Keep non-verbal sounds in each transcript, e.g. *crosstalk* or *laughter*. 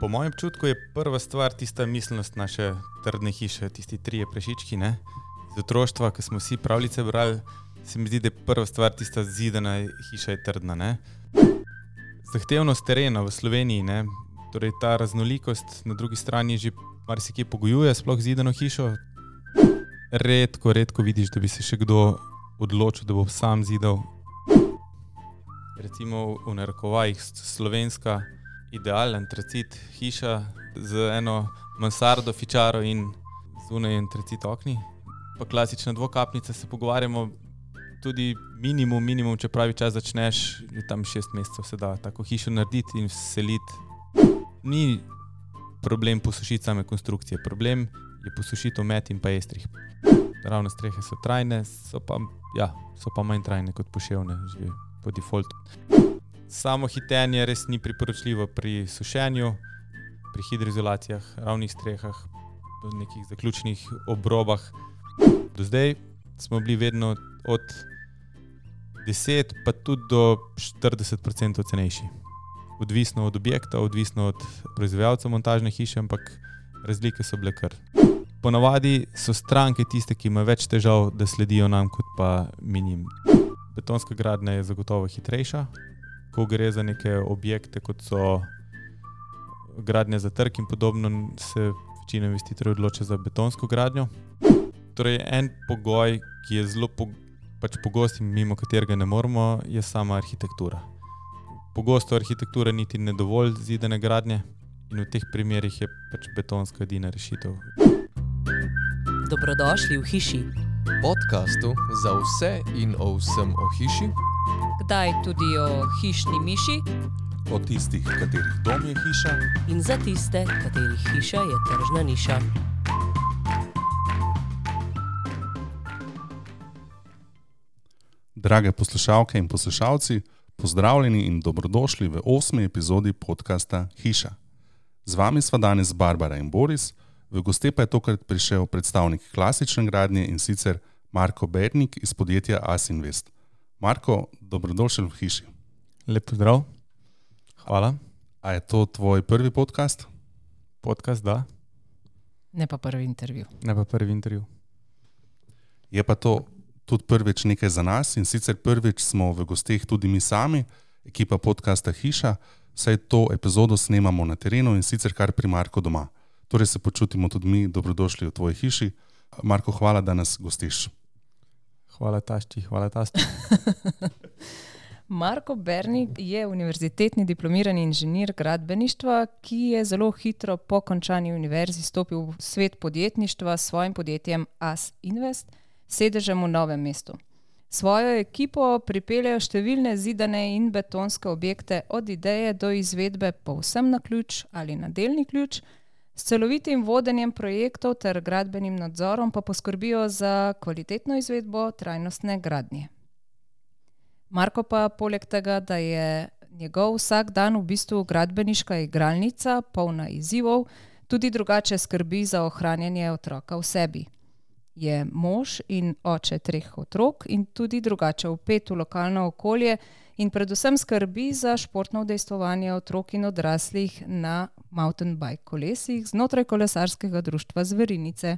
Po mojem občutku je prva stvar tista miselnost naše trdne hiše, tisti trije prešički. Ne? Z otroštva, ko smo vsi pravljice brali, se mi zdi, da je prva stvar tista zidana hiša je trdna. Ne? Zahtevnost terena v Sloveniji, ne? torej ta raznolikost na drugi strani že marsikaj pogojuje, sploh zidano hišo. Redko, redko vidiš, da bi se še kdo odločil, da bo sam zidal. Recimo v narekovajih slovenska idealen tracit hiša z eno mansardo, fičaro in zunaj en tracit okni. Pa klasična dvokapnica se pogovarjamo. Tudi minimum, minimum, če pravi čas začneš, je tam šest mesecev, se da tako hišo narediti in seliti. Ni problem posušiti same konstrukcije, problem je posušiti omet in pa estrih. Ravno strehe so trajne, so pa, ja, so pa manj trajne kot poševne, že po defaultu. Samo hitenje res ni priporočljivo pri sušenju, pri hidroizolacijah, ravnih strehah, nekih zaključnih obrobah. Do zdaj smo bili vedno od 10 pa tudi do 40% cenejši. Odvisno od objekta, odvisno od proizvajalca montažne hiše, ampak razlike so bile kar. Ponavadi so stranke tiste, ki imajo več težav, da sledijo nam, kot pa minim. Betonska gradnja je zagotovo hitrejša, ko gre za neke objekte, kot so gradnja za trg in podobno, se večina investitorjev odloča za betonsko gradnjo. Torej, en pogoj, ki je zelo po, pač pogost in mimo katerega ne moremo, je sama arhitektura. Pogosto arhitektura niti ne dovolj zidane gradnje in v teh primerih je pač betonska edina rešitev. Dobrodošli v hiši. podkastu za vse in o vsem o hiši, Kdaj tudi o hišni miši o tistih, katerih dom je hiša, in za tiste, katerih hiša je tržna niša. drage poslušalke in poslušalci, pozdravljeni in dobrodošli v osmi epizodi podcasta Hiša. Z vami sva danes Barbara in Boris, v goste pa je tokrat prišel predstavnik klasične gradnje in sicer Marko Bernik iz podjetja Asinvest. Marko, dobrodošel v hiši. Lep pozdrav, hvala. A je to tvoj prvi podcast? Podcast, da, Ne pa prvi intervju. ne pa prvi intervju. Je pa to tudi prvič nekaj za nas in sicer prvič smo v gosteh tudi mi sami, ekipa podcasta Hiša, saj to epizodo snemamo na terenu in sicer kar pri Marku doma. Torej se počutimo tudi mi dobrodošli v tvoji hiši. Marko, hvala, da nas gostiš. Hvala, tašči, hvala, tašči. *laughs* Marko Bernik je univerzitetni diplomirani inženir gradbeništva, ki je zelo hitro po končani univerzi stopil v svet podjetništva s svojim podjetjem As Invest, sedežem v Novem mestu. Svojo ekipo pripeljejo številne zidane in betonske objekte, od ideje do izvedbe povsem na ključ ali na delni ključ, s celovitim vodenjem projektov ter gradbenim nadzorom pa poskrbijo za kvalitetno izvedbo trajnostne gradnje. Marko pa poleg tega, da je njegov vsak dan v bistvu gradbeniška igralnica, polna izzivov, tudi drugače skrbi za ohranjanje otroka v sebi. Je mož in oče treh otrok in tudi drugače vpet v lokalno okolje in predvsem skrbi za športno udejstvovanje otrok in odraslih na mountain bike kolesih znotraj kolesarskega društva Zverinice.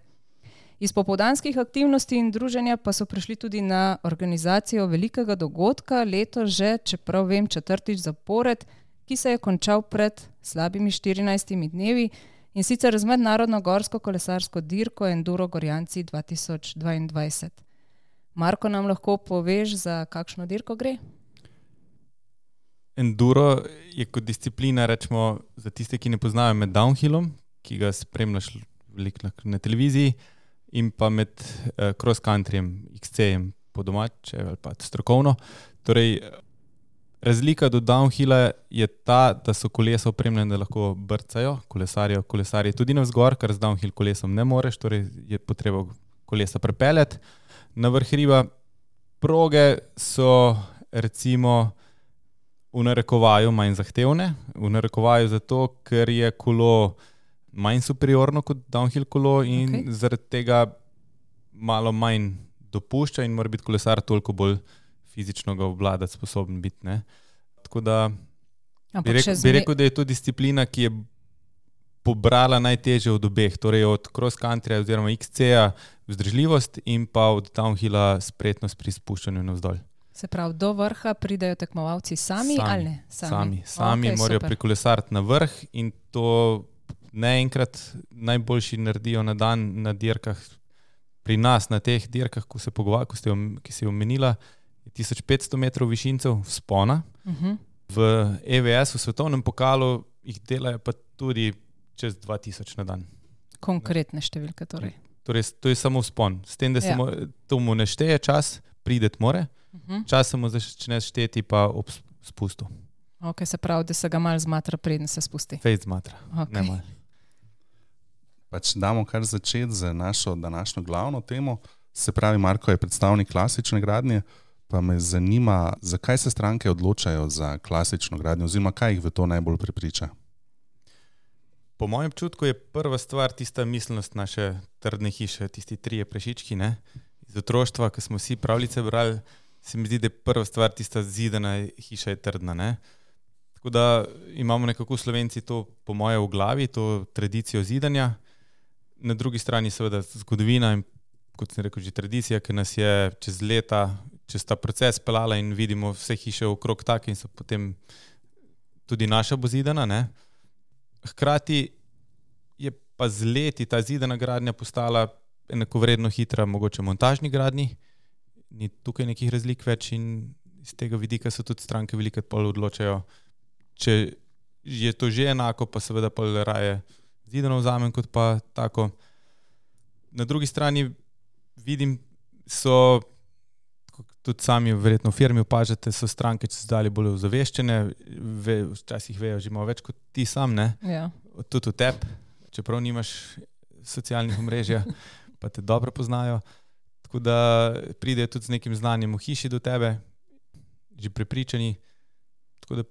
Iz popoldanskih aktivnosti in druženja pa so prišli tudi na organizacijo velikega dogodka, letos že, čeprav vem, četrtič zapored, ki se je končal pred slabimi 14 dnevi in sicer z mednarodno gorsko kolesarsko dirko Enduro Gorjanci 2022. Marko, nam lahko poveš, za kakšno dirko gre? Enduro je kot disciplina, rečemo, za tiste, ki ne poznajo med downhillom, ki ga spremljaš veliko na, televiziji, in pa med uh, cross countryjem, XC-jem po domače ali pa strokovno. Torej, razlika do downhilla je ta, da so kolesa opremljena, da lahko brcajo, kolesarijo, kolesarijo tudi navzgor, kar z downhill kolesom ne moreš, torej je potreba kolesa prepeljati na vrh hriba. Proge so recimo v narekovaju manj zahtevne, v narekovaju zato, ker je kolo manj superiorno kot downhill kolo in okay. zaradi tega malo manj dopušča in mora biti kolesar toliko bolj fizično ga obvladati, sposoben biti. Ne? Tako da bi Ampak rekel, še bi zme- rekel, da je to disciplina, ki je pobrala najtežje od obeh, torej od cross-countryja oziroma XC-ja vzdržljivost in pa od downhilla spretnost pri spuščanju navzdol. Se pravi, do vrha pridejo tekmovalci sami, sami ali ne? Sami, sami okay, morajo prikolesariti na vrh in to ne enkrat najboljši naredijo na dan na dirkah. Pri nas, na teh dirkah, ko se pogovarjamo, ki se je omenila, je 1500 metrov višincev spona. Uh Mhm. -huh. V EVS, v svetovnem pokalu, jih delajo pa tudi čez 2000 na dan. Konkretne številke. Torej. Torej, to je samo spon. S tem, da se Ja. mu, to mu ne šteje čas, prideti more, Uh -huh. čas se mu začne šteti pa ob spustu. okay, se pravi, da se ga mal zmatra, preden se spusti. Fejt zmatra. Okay. malo. Pač damo kar začeti z našo današnjo glavno temo. Se pravi, Marko je predstavnik klasične gradnje, pa me zanima, zakaj se stranke odločajo za klasično gradnjo, oziroma kaj jih v to najbolj prepriča. Po mojem občutku je prva stvar tista miselnost naše trdne hiše, tisti trije prešički. Ne? Iz otroštva, ko smo vsi pravljice brali, se mi zdi, da je prva stvar tista zidana hiša je trdna. Ne? Tako da imamo nekako slovenci to, po mojem, v glavi, to tradicijo zidanja. Na drugi strani, seveda, zgodovina in, kot sem rekel, že tradicija, ki nas je čez leta, čez ta proces pelala in vidimo vse hiše okrog take in so potem tudi naša bo zidana. Ne? Hkrati je pa z leti ta zidana gradnja postala enakovredno hitra, mogoče montažni gradnji, ni tukaj nekih razlik več in iz tega vidika se tudi stranke veliko bolj odločajo. Če je to že enako, pa seveda pa raje zidano vzamem kot pa tako. Na drugi strani vidim, so tudi sami, verjetno v firmi opažate, so stranke čez dalje bolj ozaveščene, ve, včasih vejo že malo več kot ti sam, ne? Ja. tudi v tebi, čeprav nimaš socialnih omrežja, pa te dobro poznajo. Tako da pridejo tudi z nekim znanjem v hiši do tebe, že prepričani. Tako da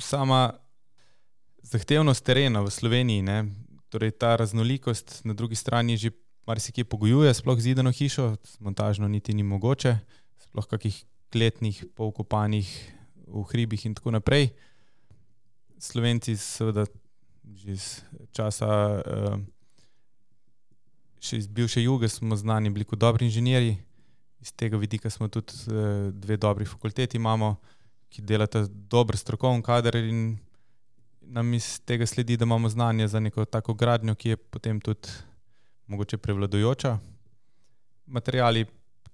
sama zahtevnost terena v Sloveniji, ne, torej ta raznolikost na drugi strani že marsikje pogojuje, sploh zidano hišo, montažno niti ni mogoče, sploh kakih kletnih, polkopanih v hribih in tako naprej. Slovenci, seveda, že iz časa, uh, še iz bivše juge, smo znani bili kot dobri inženirji. Iz tega vidika smo tudi uh, dve dobri fakulteti, imamo, ki delata dober strokovni kader, in nam iz tega sledi, da imamo znanje za neko tako gradnjo, ki je potem tudi mogoče prevladujoča. Materiali,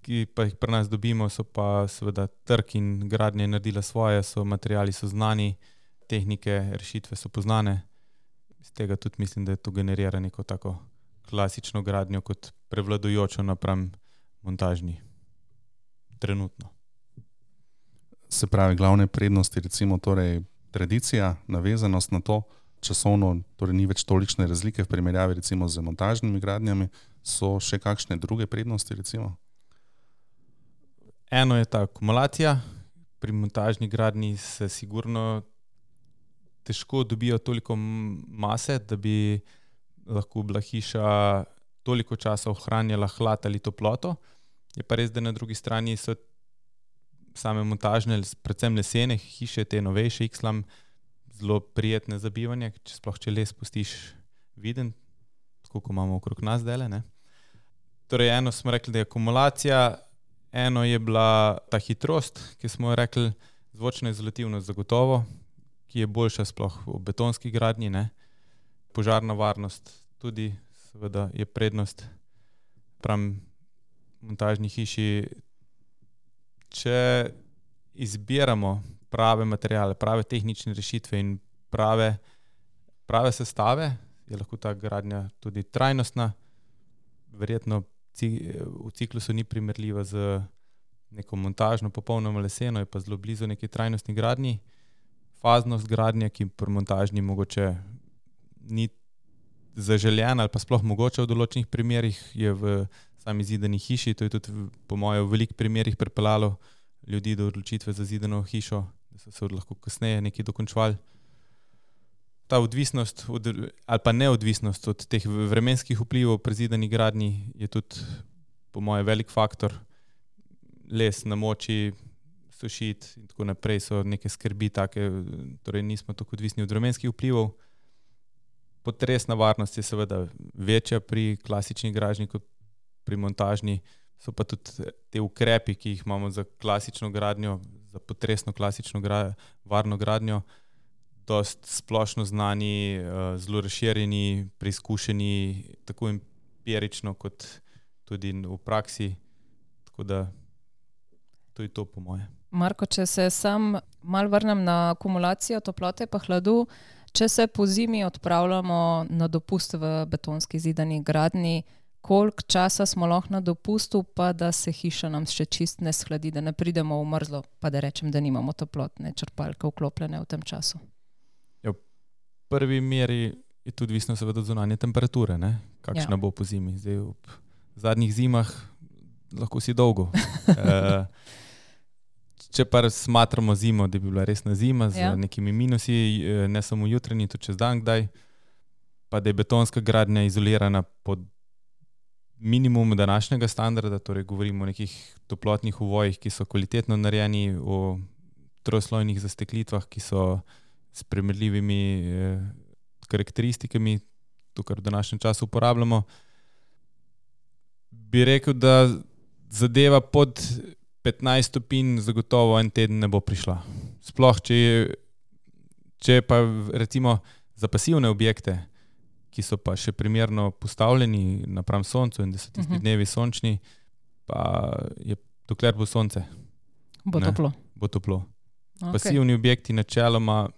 ki pa jih pri nas dobimo, so pa seveda trg in gradnja je naredila svoje, so materiali so znani tehnike, rešitve so poznane. Iz tega tudi mislim, da to generira neko tako klasično gradnjo kot prevladujočo napram montažni. Trenutno. Se pravi, glavne prednosti, recimo torej tradicija, navezanost na to, časovno torej ni več tolikšne razlike v primerjavi recimo z montažnimi gradnjami, so še kakšne druge prednosti recimo? Eno je ta akumulacija, pri montažni gradnji se sigurno težko dobijo toliko mase, da bi lahko bila hiša toliko časa ohranjala hlad ali toploto. Je pa res, da na drugi strani so same montažne, predvsem lesene hiše, te novejše, X-lam, zelo prijetne za bivanje, če sploh če les pustiš viden, tako kot imamo okrog nas dele. Torej, eno smo rekli, da je akumulacija, eno je bila ta hitrost, ki smo jo rekli, zvočna izolativnost zagotovo, ki je boljša sploh v betonski gradnji, ne? Požarna varnost tudi, seveda je prednost. Pravim, montažni hiši, če izbiramo prave materijale, prave tehnične rešitve in prave, prave sestave, je lahko ta gradnja tudi trajnostna. Verjetno v ciklusu ni primerljiva z neko montažno, popolnoma leseno, je pa zelo blizu neki trajnostni gradnji. Faznost gradnje, ki pri montažni mogoče ni zaželjena ali pa sploh mogoče v določenih primerjih, je v sami zidani hiši. To je tudi, po mojem, v velikih primerjih pripeljalo ljudi do odločitve za zidano hišo, da so se lahko kasneje nekaj dokončvali. Ta odvisnost od, ali pa neodvisnost od teh vremenskih vplivov pri zidani gradnji je tudi, po mojem, velik faktor. Les na moči, sušiti in tako naprej so neke skrbi, take, torej nismo tako odvisni od vremenskih vplivov. Potresna varnost je seveda večja pri klasični gražnji kot pri montažni. So pa tudi te ukrepi, ki jih imamo za klasično gradnjo, za potresno klasično gra, varno gradnjo, dost splošno znani, uh, zelo razširjeni, preizkušeni, tako empirično, kot tudi v praksi. Tako da to je to, po moje. Marko, če se sam mal vrnem na akumulacijo toplote in hladu, če se po zimi odpravljamo na dopust v betonski zidani gradni, koliko časa smo lahko na dopustu, pa da se hiša nam še čist ne shladi, da ne pridemo v mrzlo, pa da rečem, da nimamo toplotne črpalke vklopljene v tem času. Ja, v prvi meri je tudi odvisno od zunanje temperature, ne? kakšna ja. bo po zimi. Zdaj, v zadnjih zimah lahko si dolgo. uh, *laughs* če pa smatramo zimo, da bi bila resna zima z ja. nekimi minusi, eh, ne samo jutranji, tudi čez dan, kdaj, pa da je betonska gradnja izolirana pod minimum današnjega standarda, torej govorimo o nekih toplotnih uvojih, ki so kvalitetno narejeni, o troslojnih zasteklitvah, ki so s primerljivimi eh, karakteristikami, to, kar v današnjem času uporabljamo. Bi rekel, da zadeva pod 15 stopinj, zagotovo en teden ne bo prišla. Sploh, če, če pa recimo za pasivne objekte, ki so pa še primerno postavljeni napram soncu in da so tisti uh mhm. -huh. dnevi sončni, pa je dokler bo sonce. Bo ne, toplo. Bo toplo. Okay. Pasivni objekti, načeloma,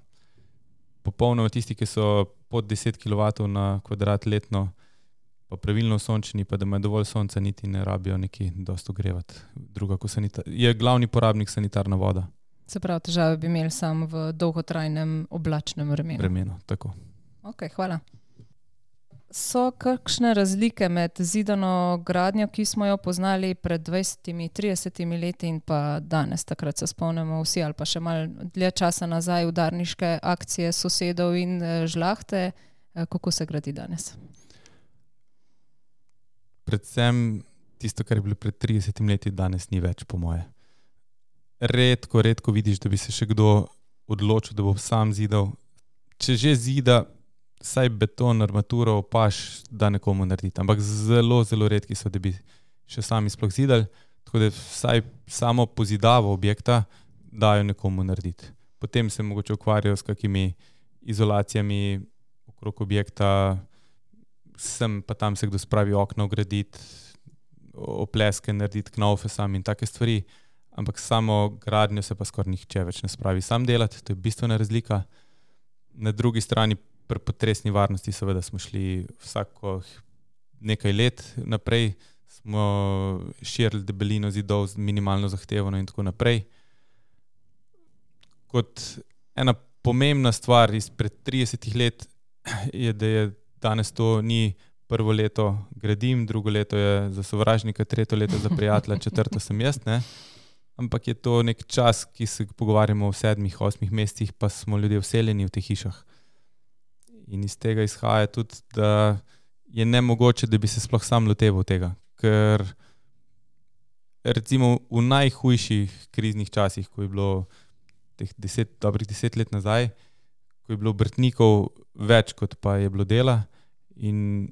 popolnoma tisti, ki so pod 10 kW na kvadrat letno, pa pravilno sončni, pa da ima dovolj sonca, niti ne rabijo neki dosto grevati. Druga, ko sanita, je glavni porabnik sanitarna voda. Se pravi, težave bi imeli samo v dolgotrajnem oblačnem vremenu. Vremenu, tako. Okay, hvala. So kakšne razlike med zidano gradnjo, ki smo jo poznali pred 20-30 leti in pa danes, takrat se spomnimo vsi ali pa še malo dlje časa nazaj, udarniške akcije sosedov in eh, žlahte, eh, kako se gradi danes? Predvsem tisto, kar je bilo pred 30 leti, danes ni več, po moje. Redko, redko vidiš, da bi se še kdo odločil, da bo sam zidal. Če že zida, saj beton, armaturo, opaš, da nekomu naredi. Ampak zelo, zelo redki so, da bi še sami sploh zidali. Tako da vsaj samo pozidavo objekta dajo nekomu narediti. Potem se mogoče ukvarjajo s kakimi izolacijami okrog objekta, sem pa tam se kdo spravi okno graditi, opleske narediti, knaufe sam in take stvari. Ampak samo gradnjo se pa skoraj nihče več ne spravi sam delati, to je bistvena razlika. Na drugi strani, pri potresni varnosti, seveda smo šli vsako nekaj let naprej, smo širili debelino zidov z minimalno zahtevano in tako naprej. Kot ena pomembna stvar izpred 30 let je, da je danes to ni prvo leto gradim, drugo leto je za sovražnika, tretje leto za prijatelja, četrto sem jaz. Ne? Ampak je to nek čas, ki se pogovarjamo v sedmih, osmih mesecih, pa smo ljudje vseljeni v teh hišah. In iz tega izhaja tudi, da je ne mogoče, da bi se sploh sam loteval tega. Ker recimo v najhujših kriznih časih, ko je bilo teh deset, dobrih deset let nazaj, ko je bilo obrtnikov več, kot pa je bilo dela, in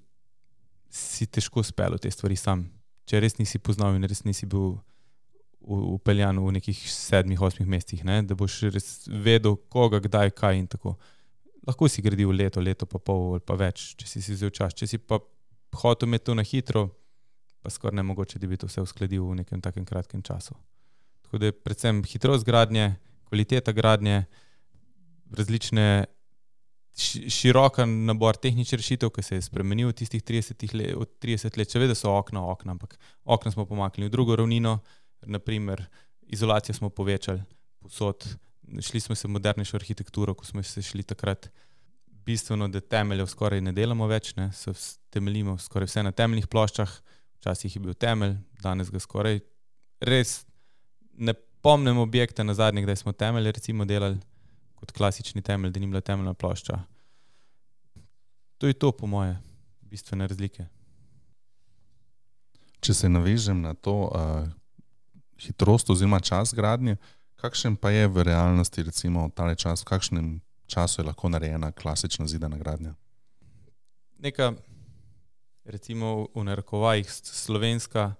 si težko spelo te stvari sam. Če res nisi poznal in res nisi bil upeljan v nekih sedmih, osmih mestih, ne? da boš res vedel, koga, kdaj, kaj in tako. Lahko si gradil leto, leto pa pol ali pa več, če si, si vzel čas. Če si pa hotel imeti to na hitro, pa skoraj ne mogoče, da bi to vse uskladil v nekem takem kratkem času. Tako da je predvsem hitrost gradnje, kvaliteta gradnje, različne širok nabor tehničnih rešitev, ki se je spremenil v tistih 30 let, 30 let. Seveda so okna, okna, ampak okna smo pomaknili v drugo ravnino, naprimer izolacijo smo povečali, posod, šli smo se v modernejšo arhitekturo, ko smo se šli takrat. Bistveno, da temeljev skoraj ne delamo več, ne, se temeljimo skoraj vse na temeljnih ploščah, včasih je bil temelj, danes ga skoraj res ne pomnim objekte na zadnjih, da smo temelje recimo delali kot klasični temelj, da ni bila temeljna plošča. To je to, po moje, bistvene razlike. Če se navežem na to uh, hitrost oziroma čas gradnje, kakšen pa je v realnosti, recimo, ta čas, v kakšnem času je lahko narejena klasična zidana gradnja? neka, recimo v narekovajih, slovenska,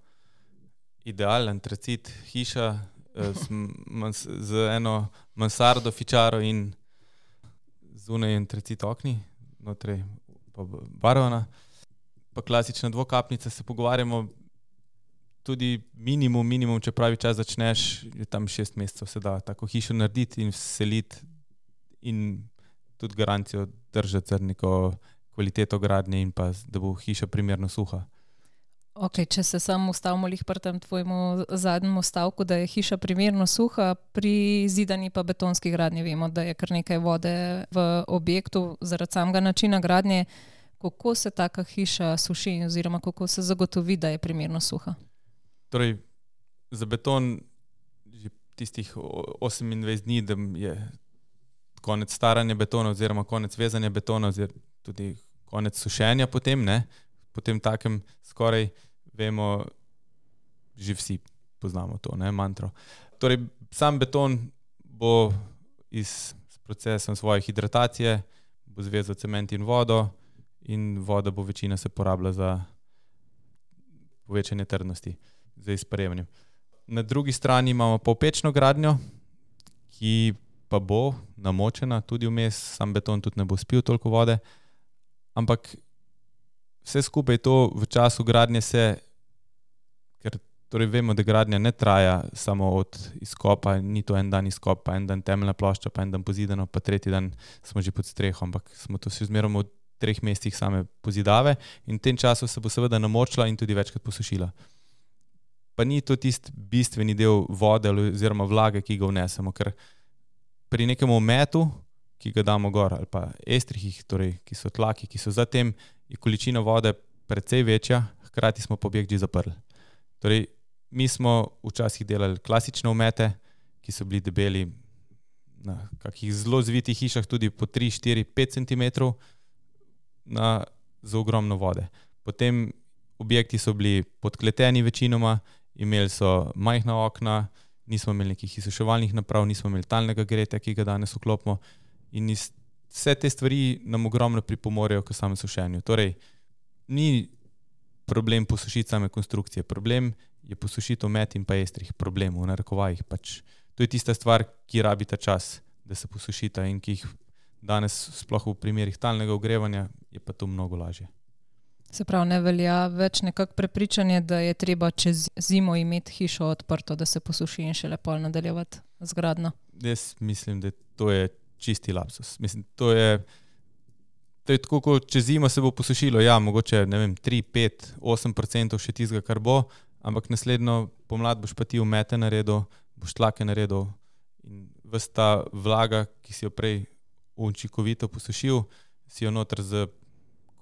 idealen tracit, hiša z, mans, z eno mansardo, fičaro in zunaj en tracit okni, znotraj pa barvana. Pa klasična dvokapnica, se pogovarjamo tudi minimum, minimum, če pravi čas začneš, je tam šest mesecev se da tako hišo narediti in seliti in tudi garancijo držati za neko kvaliteto gradnje in pa da bo hiša primerno suha. Okay, če se samo ustavimo pri tem tvojemu zadnjemu stavku, da je hiša primerno suha, pri zidani pa betonski gradnji vemo, da je kar nekaj vode v objektu zaradi samega načina gradnje. Kako se taka hiša suši, oziroma kako se zagotovi, da je primerno suha? Torej, za beton je tistih 28 dni, da je konec staranja betona, oziroma konec vezanja betona, oziroma tudi konec sušenja, potem, ne, potem takem skoraj vemo, že vsi poznamo to, ne, mantro. Torej, sam beton bo iz procesa svoje hidratacije, bo zvezal cement in vodo, in voda bo večina se porabila za povečanje trdnosti, za izparevanje. Na drugi strani imamo popečno gradnjo, ki pa bo namočena tudi vmes, sam beton tudi ne bo spil toliko vode. Ampak vse skupaj to v času gradnje se, torej vemo, da gradnja ne traja samo od izkopa, ni to en dan izkopa, en dan temeljna plošča, pa en dan pozidano, pa tretji dan smo že pod streho, ampak smo to še zmeraj v treh mestih same pozidave in v tem času se bo seveda namočila in tudi večkrat posušila. Pa ni to tisti bistveni del vode oziroma vlage, ki ga vnesemo, ker pri nekem ometu, ki ga damo gor, ali pa estrihih, torej, ki so tlaki, ki so zatem, je količina vode precej večja, hkrati smo objekt že zaprli. Torej, mi smo včasih delali klasične omete, ki so bili debeli na kakih zelo zvitih hišah, tudi po 3, 4, 5 cm na, za ogromno vode. Potem objekti so bili podkleteni večinoma, imeli so majhna okna, nismo imeli nekih izsuševalnih naprav, nismo imeli talnega greta, ki ga danes vklopimo. In vse te stvari nam ogromno pripomorejo k samemu sušenju. Torej, ni problem posušiti same konstrukcije, problem je posušiti omet in pa estrih, problem v narekovajih. Pač. To je tista stvar, ki rabi ta čas, da se posušita in ki jih danes, sploh v primerih talnega ogrevanja, je pa to mnogo lažje. Se pravi, ne velja več nekako prepričanje, da je treba čez zimo imeti hišo odprto, da se posuši in še lepo nadaljevati z gradno. Jaz mislim, da to je čisti lapsus. Mislim, to je, to je tako, kot čez zimo se bo posušilo. Ja, mogoče vem, 3, 5, 8 procent še tistega, kar bo, ampak naslednjo pomlad boš pa ti umete naredil, boš tlake naredil in vsta vlaga, ki si jo prej učinkovito posušil, si jo noter z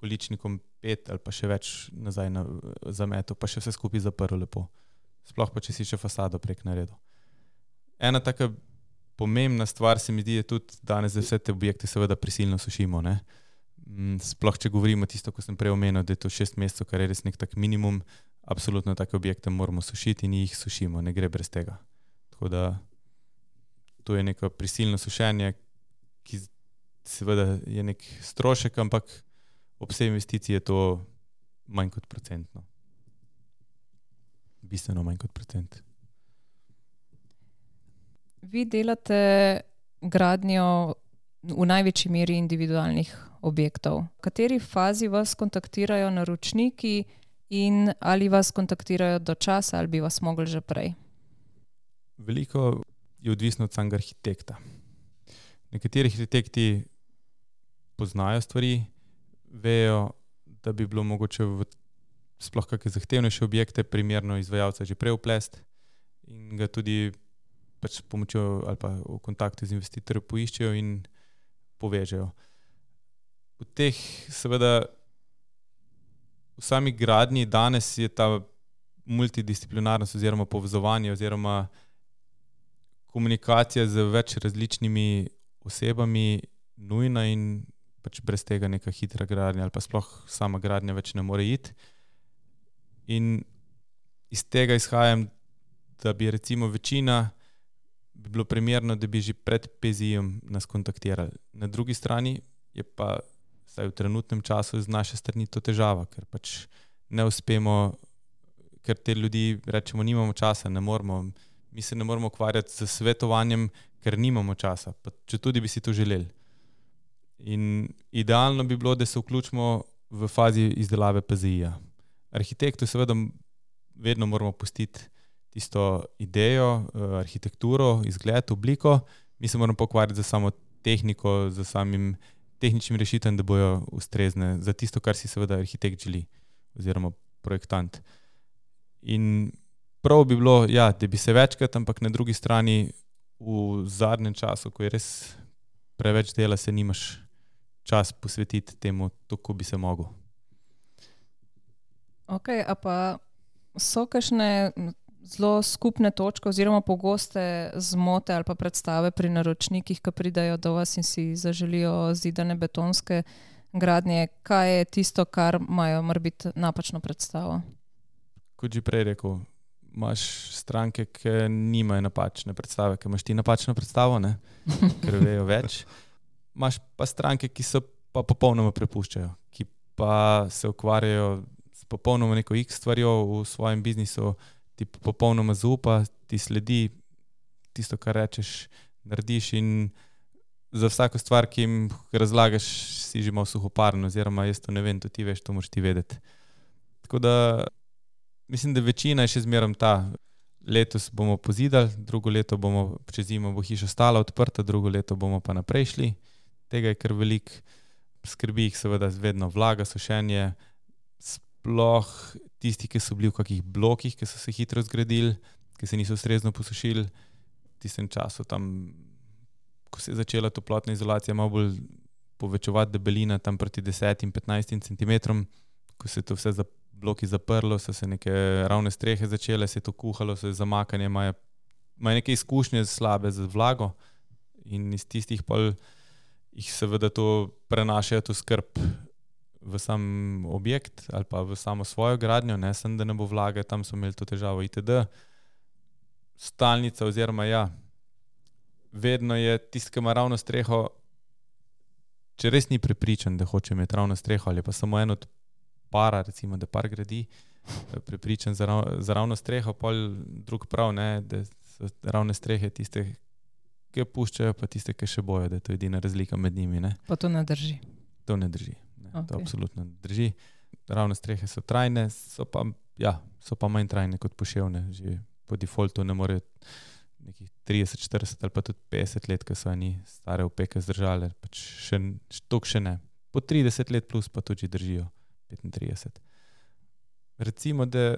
količnikom pet ali pa še več nazaj na zametu, pa še vse skupaj zaprl lepo. Sploh pa če si še fasado prek naredil. Ena taka pomembna stvar se mi zdi, je tudi danes, da vse te objekte seveda prisilno sušimo. Mm, sploh če govorimo tisto, ko sem prej omenil, da je to šest mesecev, kar je res nek tak minimum, absolutno take objekte moramo sušiti in jih sušimo, ne gre brez tega. Tako da to je neko prisilno sušenje, ki seveda je nek strošek, ampak ob vsej investiciji je to manj kot procentno. Bistveno manj kot procent. Vi delate gradnjo v največji meri individualnih objektov. V kateri fazi vas kontaktirajo naročniki in ali vas kontaktirajo do časa ali bi vas mogli že prej? Veliko je odvisno od samega arhitekta. Nekateri arhitekti poznajo stvari, vejo, da bi bilo mogoče v sploh kakšne zahtevnejše objekte primerno izvajalca že prej uplest in ga tudi pač s pomočjo ali pa v kontaktu z investitorjem poiščejo in povežejo. V teh, seveda, v sami gradnji danes je ta multidisciplinarnost oziroma povezovanje oziroma komunikacija z več različnimi osebami nujna in pač brez tega neka hitra gradnja ali pa sploh sama gradnja več ne more iti. In iz tega izhajam, da bi recimo večina bi bilo primerno, da bi že pred PZI-jem nas kontaktirali. Na drugi strani je pa vsaj v trenutnem času z naše strani to težava, ker pač ne uspemo, ker te ljudi rečemo, nimamo časa, ne moramo. Mi se ne moramo ukvarjati z svetovanjem, ker nimamo časa, pa če tudi bi si to želeli. In idealno bi bilo, da se vključimo v fazi izdelave PZI-ja. Arhitektu seveda vedno moramo pustiti tisto idejo, eh, arhitekturo, izgled, obliko, mi se moramo pa ukvarjati z samo tehniko, z samim tehničnim rešitvam, da bojo ustrezne za tisto, kar si seveda arhitekt želi, oziroma projektant. In prav bi bilo, ja, da bi se večkrat, ampak na drugi strani v zadnjem času, ko je res preveč dela, se nimaš čas posvetiti temu, tako bi se mogel. Okay, a pa so kakšne m, zelo skupne točke oziroma pogoste zmote ali pa predstave pri naročnikih, ki pridajo do vas in si zaželijo zidane betonske gradnje? Kaj je tisto, kar imajo morbiti napačno predstavo? Kot že prej rekel, imaš stranke, ki nimajo napačne predstave, ki imaš ti napačno predstavo, ne? *laughs* ker vejo več. Imaš pa stranke, ki se pa popolnoma prepuščajo, ki pa se ukvarjajo s popolnoma neko X stvarjo v svojem biznisu, ti popolnoma zaupa, ti sledi tisto, kar rečeš, narediš in za vsako stvar, ki jim razlagaš, si že malo suhoparen, oziroma jaz to ne vem, to ti veš, to moraš ti vedeti. Tako da mislim, da večina je še zmeraj ta. Letos bomo pozidali, drugo leto bomo čez zimo bo hiša stala odprta, drugo leto bomo pa naprej šli. Tega je kar veliko, skrbi jih seveda vedno vlaga, sušenje, sploh tisti, ki so bili v kakih blokih, ki so se hitro zgradili, ki se niso ustrezno posušili. V tistem času, tam, ko se je začela toplotna izolacija, malo bolj povečevati debelina, tam proti 10-15 cm, ko se je to vse za bloki zaprlo, so se neke ravne strehe začele, se je to kuhalo, se je zamakanje, imajo, imajo neke izkušnje slabe z vlago in iz tistih pol jih seveda to prenašajo to skrb v sam objekt ali pa v samo svojo gradnjo, ne sem, da ne bo vlage, tam so imeli to težavo itd. Stalnica oziroma ja, vedno je tisti, ki ima ravno streho, če res ni prepričan, da hoče imeti ravno streho ali pa samo en od para, recimo, da par gradi, prepričan za, rav, za ravno streho, pol drug prav, ne, da so ravne strehe tiste, ki puščajo, pa tiste, ki še bojo, da je to edina razlika med njimi. Ne. Pa to ne drži. To ne drži. Okay. To absolutno drži. Ravne strehe so trajne, so pa, ja, so pa manj trajne kot poševne. Že po defaultu ne morejo nekih 30, 40 ali pa tudi 50 let, ki so oni stare opeke zdržale. Pač še, tok še ne. Po 30 let plus pa tudi držijo. 35. Recimo, da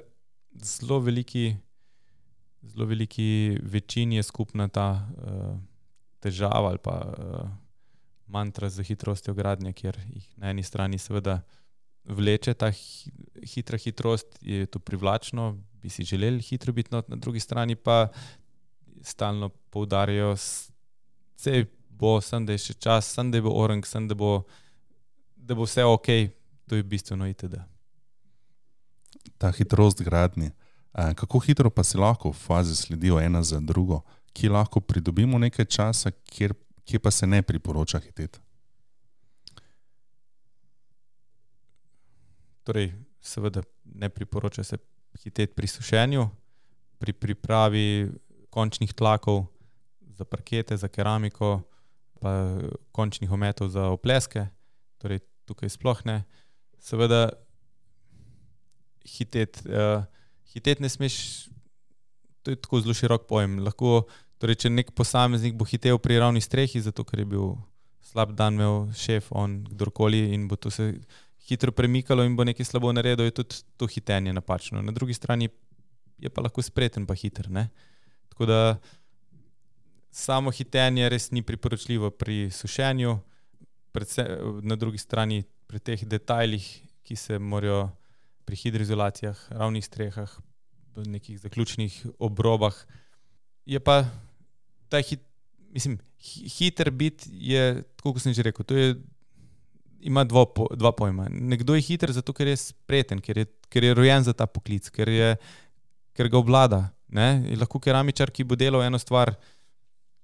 zelo veliki, zelo veliki večini je skupna ta uh, težava ali pa uh, mantra za hitrostjo gradnje, kjer jih na eni strani seveda vleče ta hi, hitra hitrost, je to privlačno, bi si želeli hitro biti, not, na drugi strani pa stalno poudarjajo, da bo, sem da je še čas, sem da bo orang, sem da da bo vse ok, to je bistveno itd. Ta hitrost gradnje. Kako hitro pa si lahko v fazi sledijo ena za drugo, ki lahko pridobimo nekaj časa, kjer, kje pa se ne priporoča hiteti. Torej, seveda ne priporoča se hiteti pri sušenju, pri pripravi končnih tlakov za parkete, za keramiko, pa končnih ometov za opleske, torej tukaj sploh ne. Seveda, hiteti, uh, hiteti ne smeš, to je tako zelo širok pojem. Lahko, torej, če nek posameznik bo hitel pri ravni strehi, zato ker je bil slab dan, imel šef, on, kdorkoli in bo to se hitro premikalo in bo nekaj slabo naredil, je tudi to hitenje napačno. Na drugi strani je pa lahko spreten, pa hiter. Ne? Tako da samo hitenje res ni priporočljivo pri sušenju, predvsem na drugi strani pri teh detajlih, ki se morajo pri hidroizolacijah, ravnih strehah, v nekih zaključnih obrobah. Je pa ta hit, mislim, hi- hiter bit je, tako kot sem že rekel, to je ima dva, po, dva pojma. Nekdo je hiter zato, ker je spreten, ker je, ker je rojen za ta poklic, ker, je, ker ga obvlada. Ne? Je lahko keramičar, ki bo delal eno stvar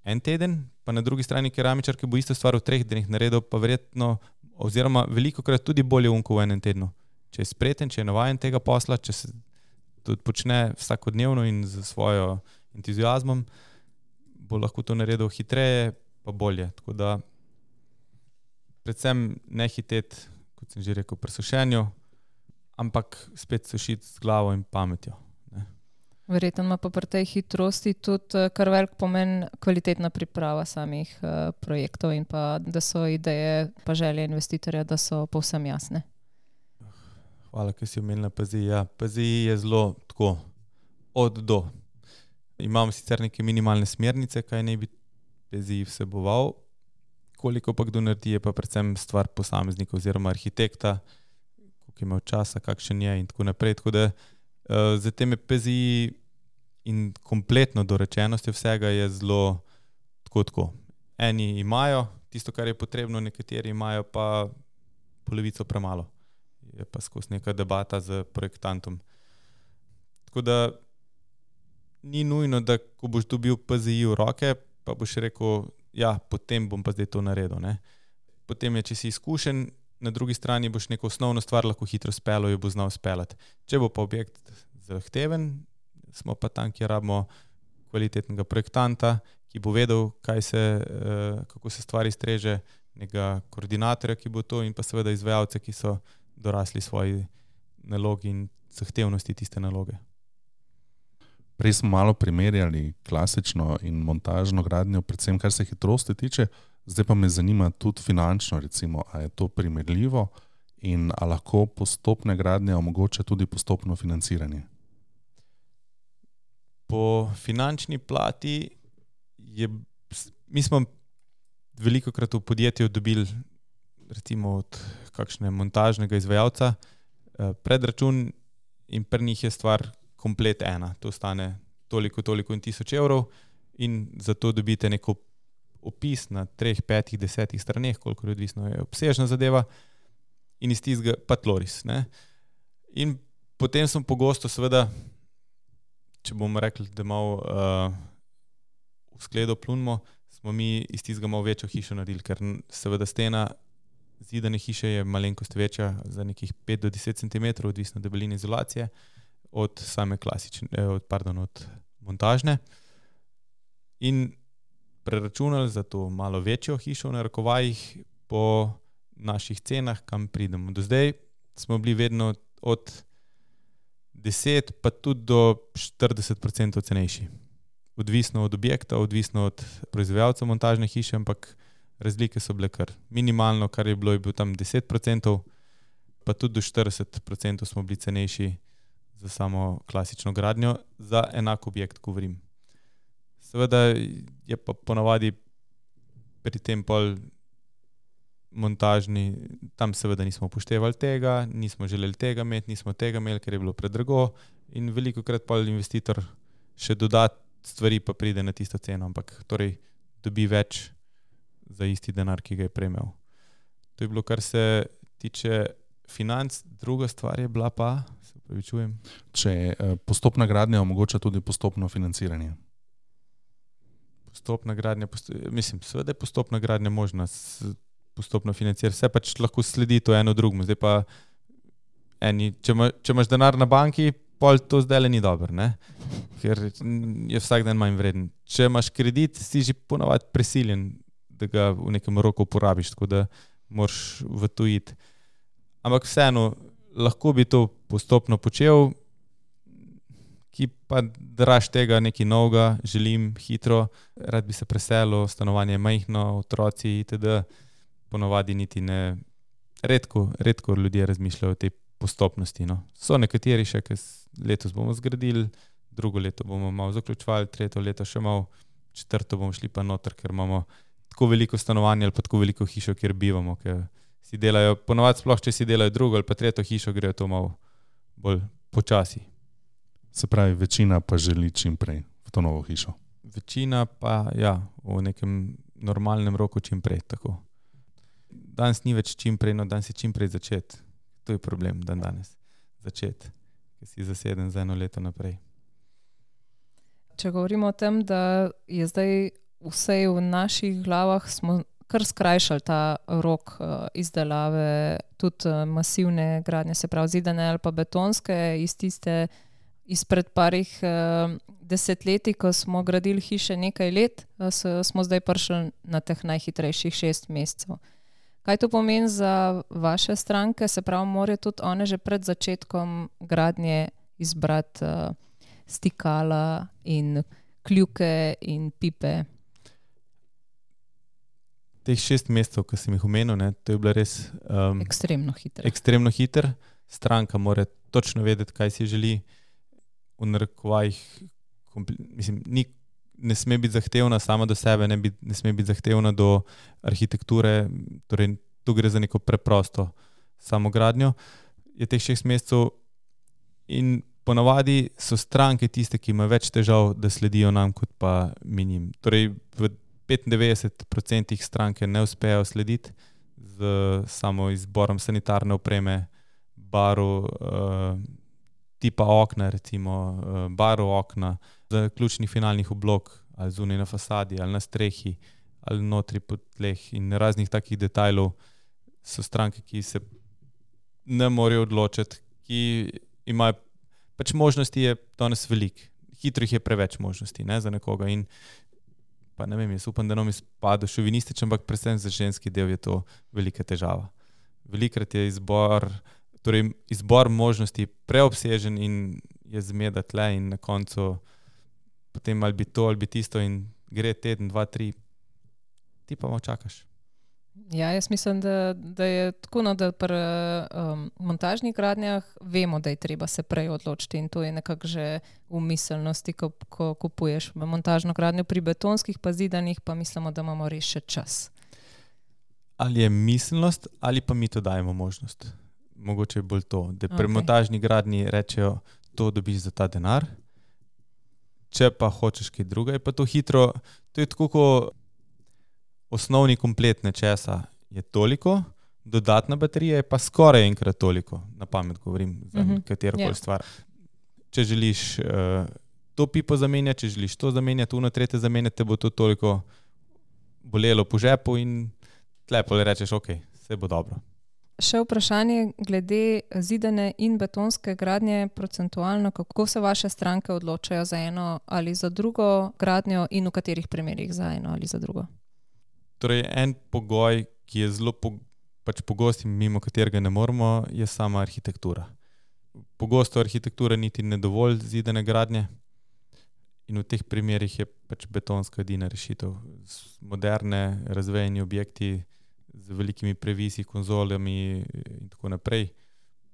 en teden, pa na drugi strani keramičar, ki bo isto stvar v treh dneh naredil, pa verjetno, oziroma veliko krat tudi bolje unko v enem tednu. Če je spreten, če je navaden tega posla, če se to počne vsakodnevno in z svojo entuzijazmom, bo lahko to naredil hitreje, pa bolje. Tako da, predvsem ne hiteti, kot sem že rekel, pri sušenju, ampak spet sušiti z glavo in pametjo. Verjetno ima pa pri tej hitrosti tudi eh, kar velik pomen kvalitetna priprava samih uh, projektov in pa da so ideje pa želje investitorja, da so povsem jasne. Hvala, ker si omenila PZI. Ja, PZI je zelo tako od do. Imamo sicer neke minimalne smernice, kaj naj bi PZI vseboval, koliko pa kdo naredi, je pa predvsem stvar posameznika oziroma arhitekta, koliko ima časa, kakšen je in tako naprej. Tako da, uh, za teme PZI in kompletno dorečenost vsega je zelo tako, tako. Eni imajo tisto, kar je potrebno, nekateri imajo pa polovico premalo. Je pa skozi neka debata z projektantom. Tako da ni nujno, da ko boš dobil PZI v roke, pa boš rekel, ja, potem bom pa zdaj to naredil. Ne? Potem je, če si izkušen, na drugi strani boš neko osnovno stvar lahko hitro spelo in bo znal speljati. Če bo pa objekt zahteven, smo pa tam, kjer rabimo kvalitetnega projektanta, ki bo vedel, se, uh, kako se stvari streže, nekega koordinatorja, ki bo to, in pa seveda izvajalce, ki so dorasli svoji nalogi in zahtevnosti tiste naloge. Prej smo malo primerjali klasično in montažno gradnjo, predvsem kar se hitrosti tiče, zdaj pa me zanima tudi finančno, recimo, ali je to primerljivo in ali lahko postopne gradnje omogoča tudi postopno financiranje? Po finančni plati je, mi smo veliko krat v podjetju dobili, recimo od kakšnega montažnega izvajalca, eh, predračun in pri njih je stvar komplet ena. To stane toliko, toliko in tisoč evrov, in zato dobite neko opis na treh, petih, desetih straneh, koliko je odvisno, je obsežna zadeva, in iz tistega pa tloris. Ne? In potem smo pogosto, seveda, če bomo rekli, da malo uh, v skledo plunimo, smo mi iz tistega malo večjo hišo naredili, ker seveda stena zidane hiše je malenkost večja, za nekih 5 do 10 cm, odvisno od debeline izolacije, od same klasične, eh, od, pardon, od montažne. In preračunali za to malo večjo hišo na rokovajih po naših cenah, kam pridemo. Do zdaj smo bili vedno od 10, pa tudi do 40% cenejši. Odvisno od objekta, odvisno od proizvajalca montažne hiše, ampak razlike so bile kar minimalno, kar je bilo, je bil tam 10%, pa tudi do 40% smo bili cenejši za samo klasično gradnjo, za enak objekt, govorim. Seveda je pa ponavadi pri tem pol montažni, tam seveda nismo upoštevali tega, nismo želeli tega imeti, nismo tega imeli, ker je bilo predrago. In veliko krat pa investitor še dodat stvari, pa pride na tisto ceno, ampak torej dobi več za isti denar, ki ga je prejmel. To je bilo, kar se tiče financ, druga stvar je bila pa, upravičujem. Če eh, postopna gradnja omogoča tudi postopno financiranje. Postopna gradnja, post mislim, seveda je postopna gradnja možna postopno financirati, vse pač lahko sledi to eno drugemu. Zdaj pa, eni, če, ima, če imaš denar na banki, pol to zdaj le ni dobro, ne? ker je vsak dan manj vreden. Če imaš kredit, si že ponovadi prisiljen, da ga v nekem roku porabiš, tako da moraš v to iti. Ampak vseeno, lahko bi to postopno počel. Ki pa draž tega nekaj novega, želim hitro, rad bi se preselil, stanovanje je majhno, otroci itd ponovadi niti ne, redko, redko ljudje razmišljajo o tej postopnosti. No. So nekateri še, ki letos bomo zgradili, drugo leto bomo malo zaključovali, tretje leto še malo, četrto bomo šli pa noter, ker imamo tako veliko stanovanj ali pa tako veliko hišo, kjer bivamo. Si delajo, ponovadi, sploh če si delajo drugo ali pa tretjo hišo, grejo to malo bolj počasi. Se pravi, večina pa želi čim prej v to novo hišo. Večina pa ja, v nekem normalnem roku čim prej. Tako danes ni več čim prej, no danes je čim prej začeti. To je problem, dan danes začeti, ker si zaseden za eno leto naprej. Če govorimo o tem, da je zdaj vsej v naših glavah smo kar skrajšali ta rok uh, izdelave, tudi uh, masivne gradnje, se pravi zidane ali pa betonske, iz tiste izpred parih uh, desetletij, ko smo gradili hiše nekaj let, smo zdaj prišli na teh najhitrejših šest mesecev. Kaj to pomeni za vaše stranke? Se pravi, morajo tudi one že pred začetkom gradnje izbrati uh, stikala in kljuke in pipe. Teh šest mesecev, ki sem jih omenil, ne, to je bilo res um, ekstremno hitro. ekstremno hiter. Stranka mora točno vedeti, kaj si želi. V narekovajih, mislim, ni, ne sme biti zahtevna sama do sebe, ne, bi, ne sme biti zahtevna do arhitekture. Torej, tu gre za neko preprosto samogradnjo. Je teh šest mesecev in ponavadi so stranke tiste, ki imajo več težav, da sledijo nam, kot pa mi njim. Torej, v 95% stranke ne uspejo slediti z samo izborom sanitarne opreme, baru, uh, tipa okna, recimo uh, baru okna, za ključni finalnih oblog, ali zunaj na fasadi, ali na strehi, ali notri pod tleh in raznih takih detajlov so stranke, ki se ne morejo odločiti, ki imajo pač možnosti, je danes veliko. Hitro jih je preveč možnosti ne, za nekoga. In pa ne vem, jaz upam, da nam izpade šovinističen, ampak predvsem za ženski del je to velika težava. Velikrat je izbor, torej izbor možnosti preobsežen in je zmeda tle, in na koncu potem ali bi to ali bi tisto, in gre teden, dva, tri, ti pa malo čakaš. Ja, jaz mislim, da, da je tako, no, da pri um, montažnih gradnjah vemo, da je treba se prej odločiti in to je nekako že v miselnosti, ko, ko kupuješ montažno gradnjo. Pri betonskih pa zidanih pa mislimo, da imamo res še čas. Ali je miselnost, ali pa mi to dajemo možnost. Mogoče je bolj to, da pri Okej. montažni gradnji rečejo, to dobiš za ta denar. Če pa hočeš kaj drugega, je pa to hitro. To je tako, kot osnovni komplet nečesa je toliko, dodatna baterija je pa skoraj enkrat toliko, na pamet govorim, za Mhm, -huh. katero koli ja. stvar. Če želiš uh, to pipo zamenjati, če želiš to zamenjati, uno tretje zamenjati, te bo to toliko bolelo po žepu in tlepo rečeš, ok, vse bo dobro. Še vprašanje glede zidane in betonske gradnje, procentualno, kako se vaše stranke odločajo za eno ali za drugo gradnjo in v katerih primerih za eno ali za drugo. Torej, en pogoj, ki je zelo po, pač pogost in mimo katerega ne moremo, je sama arhitektura. Pogosto arhitektura niti ne dovolj zidane gradnje, in v teh primerih je pač betonska edina rešitev. Moderne, razvejeni objekti z velikimi previsi, konzolami in tako naprej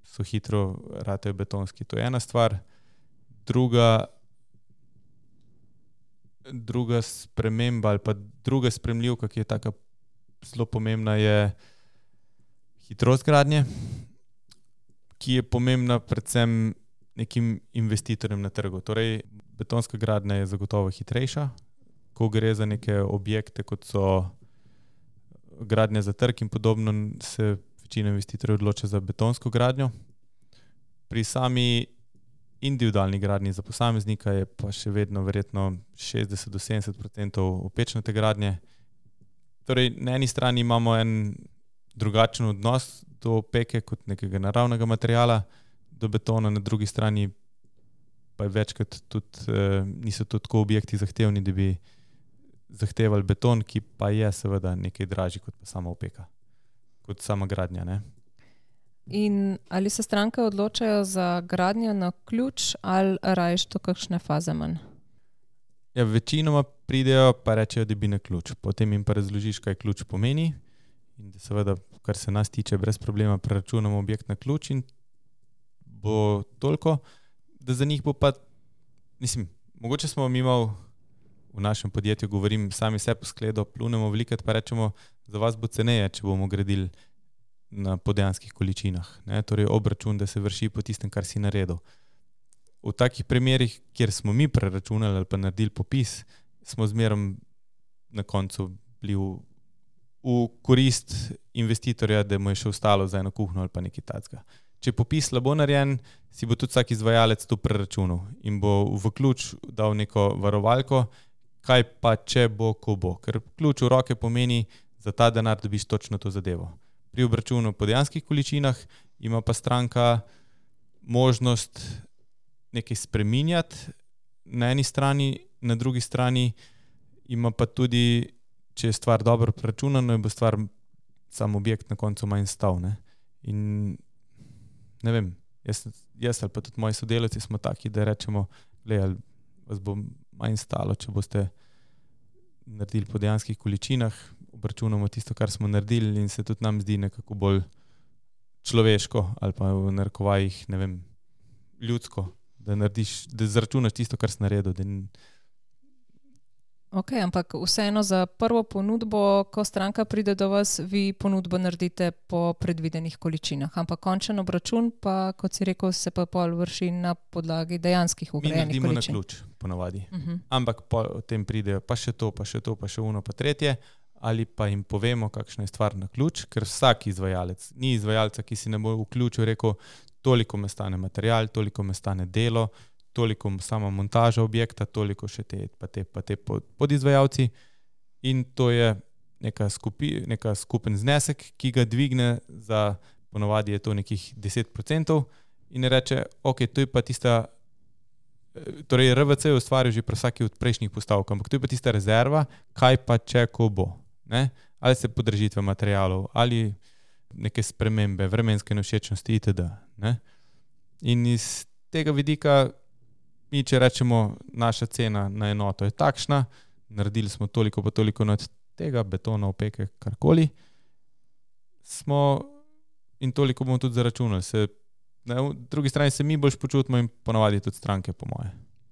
so hitro ratejo betonski. To je ena stvar. Druga, druga sprememba ali pa druga spremljivka, ki je tako zelo pomembna, je hitrost gradnje, ki je pomembna predvsem nekim investitorjem na trgu. Torej, betonska gradnja je zagotovo hitrejša, ko gre za neke objekte, kot so gradnja za trg in podobno, se večina investitorjev odloča za betonsko gradnjo. Pri sami individualni gradnji za posameznika je pa še vedno verjetno 60 do 70 odstotkov opečnate gradnje. Torej, na eni strani imamo en drugačen odnos do opeke kot nekega naravnega materiala, do betona, na drugi strani pa je večkrat tudi, eh, niso to tako objekti zahtevni, da bi zahtevali beton, ki pa je seveda nekaj dražji kot pa sama opeka, kot sama gradnja. Ne? In ali se stranke odločajo za gradnjo na ključ ali rajš to kakšne faze manj? Ja, večinoma pridejo pa rečejo, da bi na ključ. Potem jim pa razložiš, kaj ključ pomeni. In da seveda, kar se nas tiče, brez problema preračunamo objekt na ključ in bo toliko, da za njih bo pa, mislim, mogoče smo mi malo v našem podjetju, govorim, sami se poskledo, plunemo velikrat, pa rečemo, za vas bo ceneje, če bomo gradili na podejanskih količinah. Ne? Torej, obračun, da se vrši po tistem, kar si naredil. V takih primerih, kjer smo mi preračunali ali pa naredili popis, smo zmeraj na koncu bili v, v korist investitorja, da mu je še ostalo za eno kuhno ali pa nekaj takega. Če je popis slabo narejen, si bo tudi vsak izvajalec to preračunal in bo v ključ dal neko varovalko, kaj pa če bo, ko bo. Ker ključ v roke pomeni, za ta denar dobiš točno to zadevo. Pri obračunu po dejanskih količinah ima pa stranka možnost nekaj spreminjati na eni strani, na drugi strani ima pa tudi, če je stvar dobro preračunana, bo stvar sam objekt na koncu manj stal. Ne? In ne vem, jaz, jaz ali pa tudi moji sodelavci smo taki, da rečemo, da vas bo manj stalo, če boste naredili po dejanskih količinah, obračunamo tisto, kar smo naredili, in se tudi nam zdi nekako bolj človeško ali pa v narekovajih, ne vem, ljudsko, da narediš, da zračunaš tisto, kar si naredil. Ok, ampak vseeno za prvo ponudbo, ko stranka pride do vas, vi ponudbo naredite po predvidenih količinah. Ampak končen obračun, pa kot si rekel, se pa pol vrši na podlagi dejanskih Mi ugrajenih naredimo na količin. ključ, ponavadi. Uh -huh. Ampak potem pridejo pa še to, pa še to, pa še uno, pa tretje. Ali pa jim povemo, kakšna je stvar na ključ, ker vsak izvajalec, ni izvajalca, ki si ne bo vključil, rekel, toliko me stane material, toliko me stane delo, toliko sama montaža objekta, toliko še te, pa te, pa te pod- podizvajalci. In to je neka, skupi, neka skupen znesek, ki ga dvigne za, ponovadi je to nekih 10%, in reče, ok, to je pa tista eh, torej RVC je ustvaril že pri vsaki od prejšnjih postavk, ampak to je pa tista rezerva, kaj pa če, ko bo. Ne? Ali se podražitve materijalov, ali neke spremembe, vremenske nevšečnosti itd. Ne? In iz tega vidika, mi če rečemo, naša cena na enoto je takšna, naredili smo toliko pa toliko od tega, betona, opeke, karkoli, smo in toliko bomo tudi zaračunali. Se, na drugi strani se mi bolj počutimo in ponavadi tudi stranke, po moje.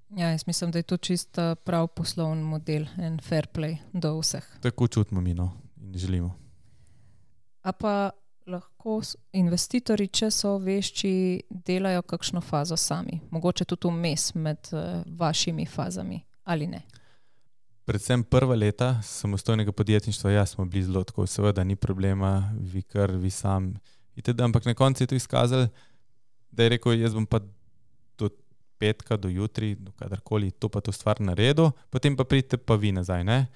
Ja, jaz mislim, da je to čist eh, prav poslovni model in fair play do vseh. Tako čutimo mi no, in želimo. A pa lahko investitorji, če so vešči, delajo kakšno fazo sami, mogoče tudi vmes med uh, vašimi fazami ali ne. Predvsem prva leta samostojnega podjetništva, ja, smo bili zelo tako, seveda ni problema, vi kar, vi sam. Itd. Ampak na koncu je to izkazalo, da je rekel, jaz bom pa petka, do jutri, do kadarkoli to pa to stvar naredil, potem pa pridite pa vi nazaj. Ne?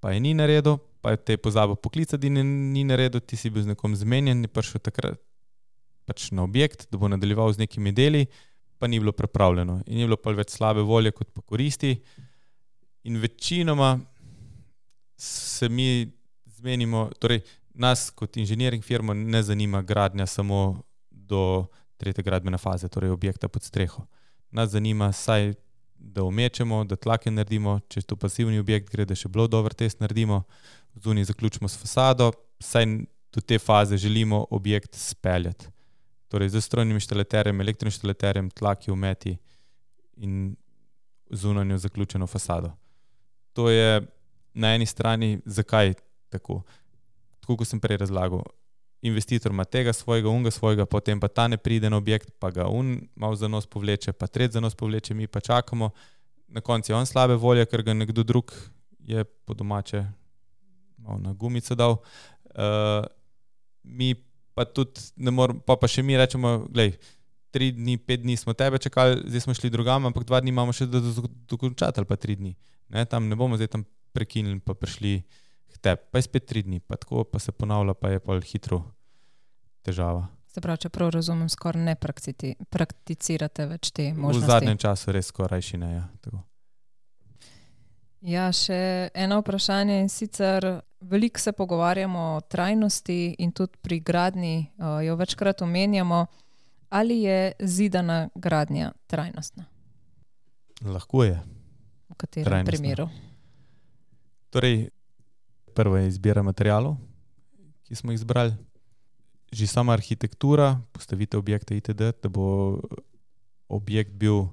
Pa je ni naredil, pa je te pozabil poklicati in ni naredil, ti si bil z nekom zmenjen, je prišel takrat pač na objekt, da bo nadaljeval z nekimi deli, pa ni bilo pripravljeno. In je bilo pa več slabe volje kot pa koristi. In večinoma se mi zmenimo, torej nas kot inženiring firmo ne zanima gradnja samo do tretje gradbene faze, torej objekta pod streho. Nas zanima saj, da umečemo, da tlake naredimo, če je to pasivni objekt, gre, da še bilo dober test naredimo, zunaj zaključimo s fasado, saj do te faze želimo objekt speljati. Torej z strojnim inštalaterjem, elektroinštalaterjem, tlaki, umeti in zunanjo zaključeno fasado. To je na eni strani, zakaj tako. Tako kot sem prej razlagal, investitor ima tega svojega, unga svojega, potem pa ta ne pride na objekt, pa ga un malo za nos povleče, pa tretji za nos povleče, mi pa čakamo. Na koncu je on slabe volje, ker ga nekdo drug je po domače na gumico dal. Uh, mi pa tudi ne moremo, pa, pa še mi rečemo, gledaj, tri dni, pet dni smo tebe čakali, zdaj smo šli drugam, ampak dva dni imamo še do- do- dokončati ali pa tri dni. Ne, ne bomo zdaj tam prekinili, pa prišli tebi, pa je spet tri dni, pa tako pa se ponavlja, pa je pa hitro težava. Se pravi, če prav razumem, skoraj ne prakticirate več te V možnosti. zadnjem času res skoraj še ne. Ja, tako. Ja, še eno vprašanje in sicer veliko se pogovarjamo o trajnosti in tudi pri gradni uh, jo večkrat omenjamo, ali je zidana gradnja trajnostna, Lahko je. v katerem Trajnostna. primeru. Torej, prvo je izbira materijalov, ki smo jih izbrali. Že sama arhitektura, postavitev objekta itd., da bo objekt bil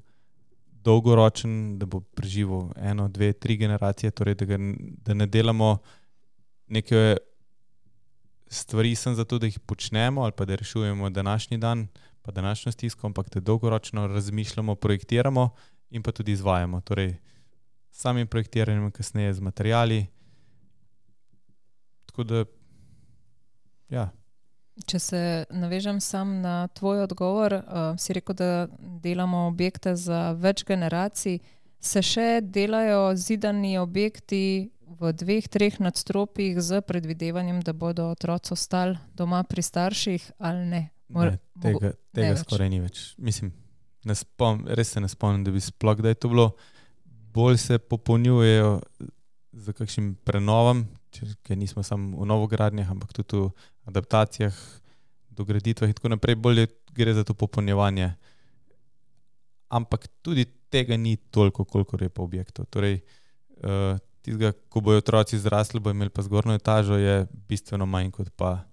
dolgoročen, da bo preživel eno, dve, tri generacije, torej da, ga, da ne delamo neke stvari sem zato, da jih počnemo ali pa da rešujemo današnji dan, pa današnjo stisko, ampak da dolgoročno razmišljamo, projektiramo in pa tudi izvajamo. Torej, samim projektiranjem, kasneje z materijali. Tako da, ja, Če se navežem sam na tvoj odgovor, uh, si rekel, da delamo objekte za več generacij. se še delajo zidani objekti v dveh, treh nadstropjih z predvidevanjem, da bodo otroci ostali doma pri starših ali ne? Mor- Ne, tega tega več. skoraj ni več. Mislim, ne spom, res se ne spomnim, da bi sploh kdaj to bilo. Bolj se popolnjujejo z kakšnim prenovom, ker nismo samo v novogradnjah, ampak tudi v adaptacijah, dograditvah in tako naprej. Bolje gre za to popolnjevanje. Ampak tudi tega ni toliko, koliko je pa objektov. Torej, uh, tistega, ko bojo otroci zrasli, bojo imeli pa zgornjo etažo, je bistveno manj kot pa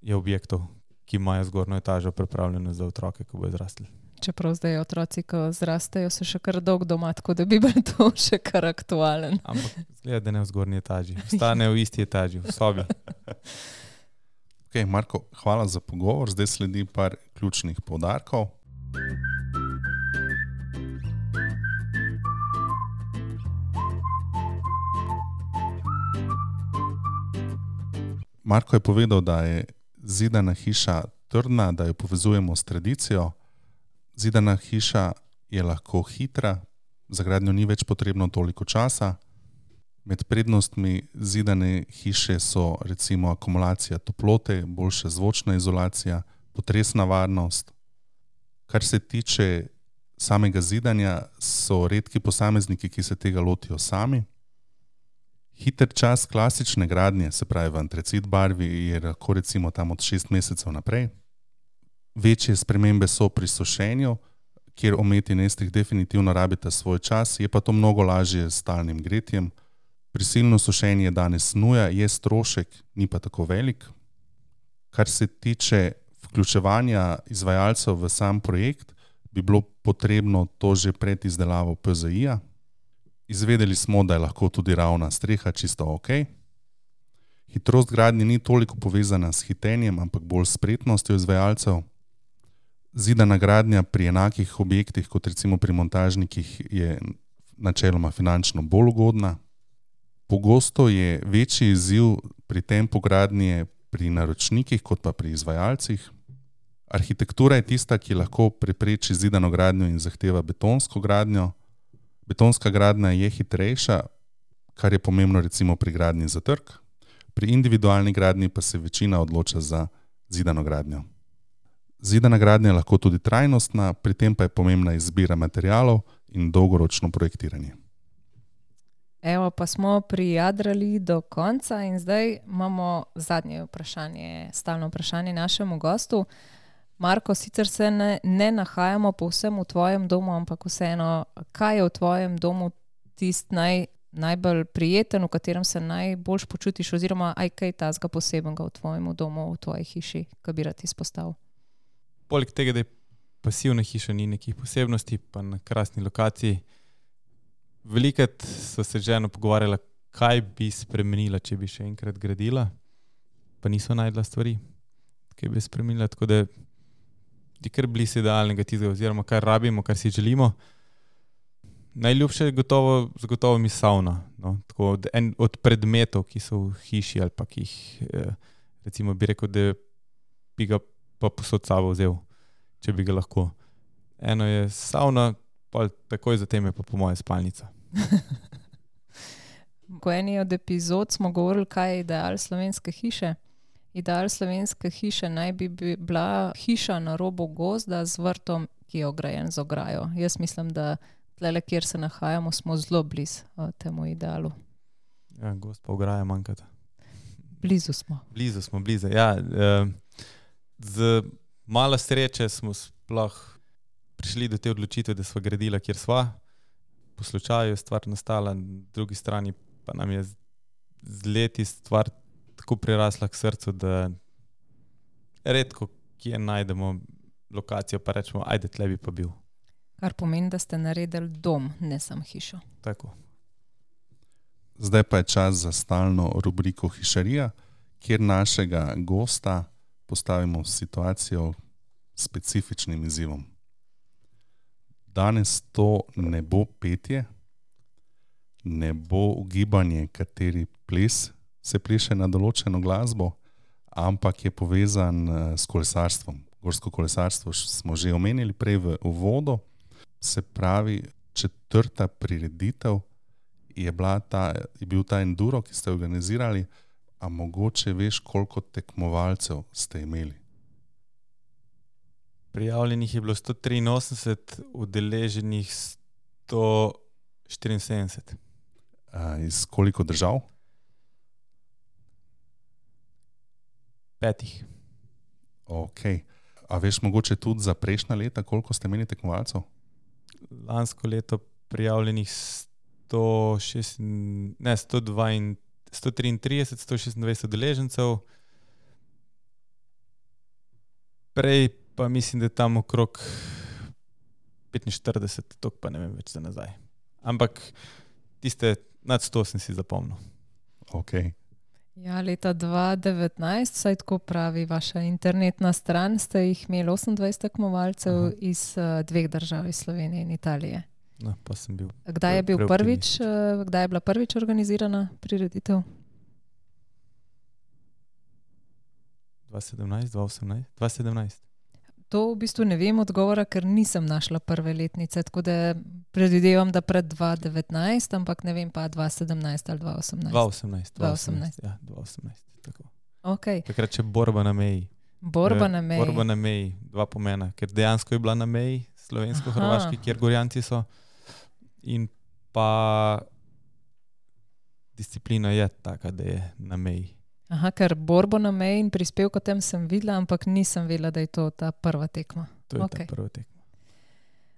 je objektov, ki imajo zgornjo etažo pripravljeno za otroke, ko bojo zrasli. Čeprav zdaj otroci, ko zrastejo, so še kar dolgo doma, tako da bi bil *laughs* to še kar aktualen. Ampak zgleda, da ne v zgornji etaži, ostanejo v isti etaži, v sobi. *laughs* Okay, Marko, hvala za pogovor. Zdaj sledi par ključnih povdarkov. Marko je povedal, da je zidana hiša trdna, da jo povezujemo s tradicijo. Zidana hiša je lahko hitra, za gradnjo ni več potrebno toliko časa. Med prednostmi zidane hiše so recimo akumulacija toplote, boljša zvočna izolacija, potresna varnost. Kar se tiče samega zidanja, so redki posamezniki, ki se tega lotijo sami. Hiter čas klasične gradnje, se pravi v antracit barvi, je lahko recimo tam od 6 mesecev naprej. Večje spremembe so pri sušenju, kjer ometi nestih definitivno rabite svoj čas, je pa to mnogo lažje s stalnim gretjem. Prisilno sušenje je danes nuja, je strošek, ni pa tako velik. Kar se tiče vključevanja izvajalcev v sam projekt, bi bilo potrebno to že pred izdelavo PZI-ja. Izvedeli smo, da je lahko tudi ravna streha čisto ok. Hitrost gradnje ni toliko povezana s hitenjem, ampak bolj s spretnostjo izvajalcev. Zidana gradnja pri enakih objektih, kot recimo pri montažnikih, je načeloma finančno bolj ugodna. Pogosto je večji izziv pri tempu gradnje pri naročnikih, kot pa pri izvajalcih. Arhitektura je tista, ki lahko prepreči zidano gradnjo in zahteva betonsko gradnjo. Betonska gradnja je hitrejša, kar je pomembno recimo pri gradnji za trg, pri individualni gradnji pa se večina odloča za zidano gradnjo. Zidana gradnja je lahko tudi trajnostna, pri tem pa je pomembna izbira materijalov in dolgoročno projektiranje. Evo, pa smo prijadrali do konca in zdaj imamo zadnje vprašanje, stalno vprašanje našemu gostu. Marko, sicer se ne, ne nahajamo povsem v tvojem domu, ampak vseeno, kaj je v tvojem domu tisti naj, najbolj prijeten, v katerem se najbolj počutiš, oziroma aj kaj tazga posebnega v tvojem domu, v tvoji hiši, ki bi rad izpostavil? Poleg tega, da je pasivna hiša, ni nekih posebnosti, pa na krasni lokaciji. Velikrat so se ženo pogovarjala, kaj bi spremenila, če bi še enkrat gradila, pa niso najdla stvari, ki bi spremenila. Tako da je kar blizu idealnega tistega, oziroma kar rabimo, kar si želimo. Najljubše je gotovo, zagotovo mi savna. No? Tako od, en od predmetov, ki so v hiši ali pa ki jih, eh, recimo, bi rekel, da bi ga pa posod sabo vzel, če bi ga lahko. Eno je savna, pa takoj zatem je pa po moje spalnica. *laughs* Ko eni od epizod smo govorili, kaj je ideal slovenske hiše. Ideal slovenske hiše naj bi bi bila hiša na robu gozda z vrtom, ki je ograjen z ograjo. Jaz mislim, da tle, kjer se nahajamo, smo zelo blizu uh, temu idealu. Ja, gost pa ograja manjkata. Blizu smo. Blizu smo, blizu. Ja, eh, z malo sreče smo sploh prišli do te odločitve, da smo gradili, kjer smo. Po slučaju je stvar nastala, na drugi strani pa nam je z- leti stvar tako prirasla k srcu, da redko kje najdemo lokacijo, pa rečemo, ajde, tle bi pa bil. Kar pomeni, da ste naredili dom, ne samo hišo. Tako. Zdaj pa je čas za stalno rubriko Hišarija, kjer našega gosta postavimo v situacijo s specifičnim izzivom. Danes to ne bo petje, ne bo ugibanje, kateri ples se pleše na določeno glasbo, ampak je povezan eh, s kolesarstvom. Gorsko kolesarstvo smo že omenili prej v uvodu, se pravi, četrta prireditev je, ta, je bil ta enduro, ki ste organizirali. A mogoče veš, koliko tekmovalcev ste imeli? Prijavljenih je bilo 183, udeleženih 174. A, iz koliko držav? Petih. Okay. A veš, mogoče tudi za prejšnja leta, koliko ste imeli tekmovalcev? Lansko leto prijavljenih 106, ne, 102, 133, 126 udeležencev, prej pa mislim, da je tam okrog 45, to pa ne vem več za nazaj. Ampak tiste nad 100 sem si zapomnil. Okay. Ja, leta 2019, saj tako pravi vaša internetna stran, ste jih imeli 28 tekmovalcev Aha. iz uh, dveh držav, iz Slovenije in Italije. No, pa sem bil Kdaj je, bil preoptimističen. prvič, uh, kdaj je bila prvič organizirana prireditev? 2017, 2018, 2017. To v bistvu ne vem odgovora, ker nisem našla prve letnice, tako da predvidevam, da pred 2019, ampak ne vem pa 2017 ali 2018. 2018, 2018. 2018. Ja, 2018 tako. Okay. Takrat je borba na meji. Borba Eh, na meji. Borba na meji, dva pomena, ker dejansko je bila na meji, slovensko-hrvaški, kjer Gorjanci so. In pa disciplina je taka, da je na meji. Aha, ker borbo na meji in prispevek o tem sem videla, ampak nisem vedela, da je to ta prva tekma. To je okay. ta prva tekma.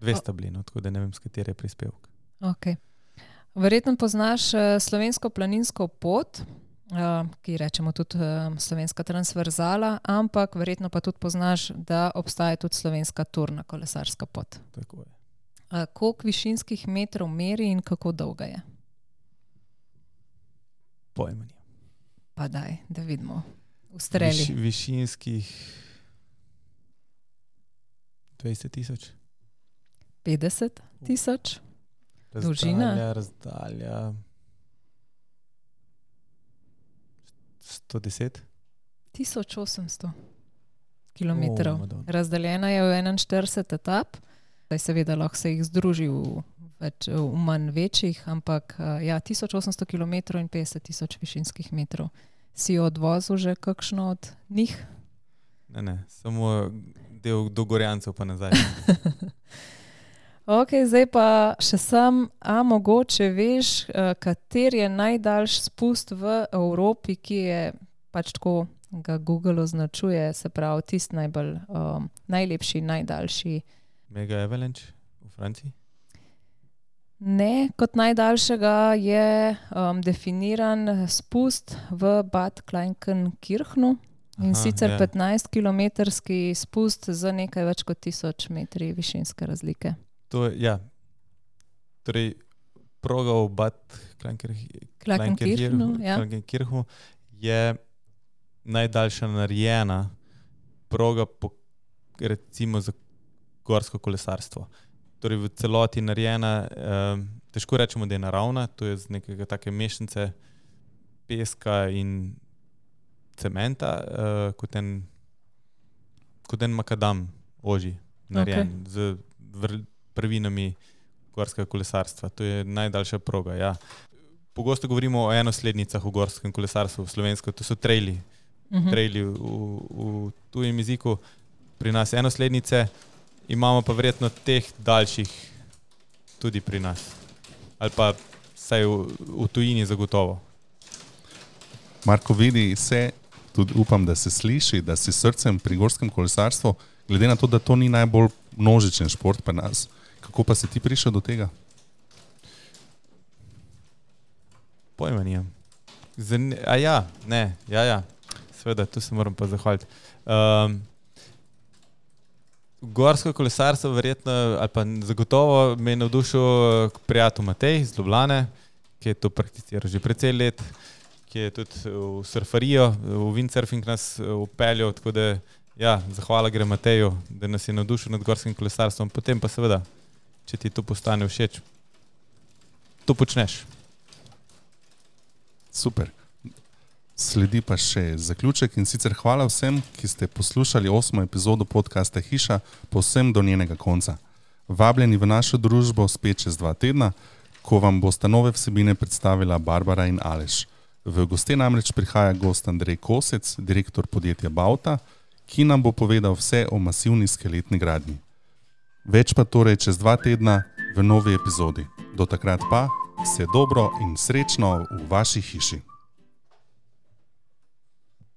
Dve sta bili, no, tako da ne vem, s katere je prispevek. Okay. Verjetno poznaš uh, slovensko planinsko pot, uh, ki rečemo tudi uh, slovenska transverzala, ampak verjetno pa tudi poznaš, da obstaja tudi slovenska turna kolesarska pot. Tako je. Koliko višinskih metrov meri in kako dolga je? Pojma ni. Pa daj, da vidimo. Ustreli. Viš, višinskih 20 tisoč. 50 tisoč. Dolžina? Razdalja, razdalja 110. 1800 km. O, madonna. Razdeljena je v 41 etap, zdaj seveda lahko se jih združi v, več, v manj večjih, ampak eh, ja, 1800 km in 50 tisoč višinskih metrov. Si odvozil že kakšno od njih? Ne, ne, samo del do Gorjancev pa nazaj. *laughs* Ok, zdaj pa še sam, a mogoče veš, eh, kater je najdaljši spust v Evropi, ki je pač tako, ga Google označuje, se pravi, tisti najbolj, um, najlepši, najdaljši. Mega Avalanche v Franciji. Ne, kot najdaljšega je um, definiran spust v Bad Kleinkirchnu in Aha, sicer ja. 15 km spust z nekaj več kot 1000 metri višinske razlike. To je, ja. Torej, proga v Bad Kleinkirchnu, ja. Je najdaljša narejena proga po, recimo za gorsko kolesarstvo. Torej, v celoti narejena, um, težko rečemo, da je naravna, to je z nekega take mešanice peska in cementa, uh, kot en, kot en makadam oži, narejen okay. z prvinami gorskega kolesarstva. To je najdaljša proga. Ja. Pogosto govorimo o enoslednicah v gorskem kolesarstvu, v slovensko, to so traili, Mhm. traili v, v tujem jeziku, pri nas enoslednice, imamo pa verjetno teh daljših tudi pri nas. Ali pa vsaj v, v tujini zagotovo. Marko vidi se, tudi upam, da se sliši, da si srcem pri gorskem kolesarstvu, glede na to, da to ni najbolj množičen šport pri nas. Kako pa si ti prišel do tega? Pojma nimam. Zan, a ja, ne, ja, ja. Sveda, tu se moram pa zahvaliti. Um, gorsko kolesarstvo, verjetno, ali pa zagotovo me je navdušil eh, prijatelj Matej iz Ljubljane, ki je to prakticiral že precej let, ki je tudi v surfarijo, v windsurfing nas eh, upeljal. Tako da, ja, zahvala gre Mateju, da nas je navdušil nad gorskim kolesarstvom. Potem pa seveda, če ti to postane všeč, to počneš. Super. Sledi pa še zaključek in sicer hvala vsem, ki ste poslušali osmo epizodo podcasta Hiša, povsem do njenega konca. Vabljeni v našo družbo spet čez dva tedna, ko vam bosta nove vsebine predstavila Barbara in Aleš. V goste namreč prihaja gost Andrej Kosec, direktor podjetja Bauta, ki nam bo povedal vse o masivni skeletni gradnji. Več pa torej čez dva tedna v novi epizodi. Do takrat pa vse dobro in srečno v vaši hiši.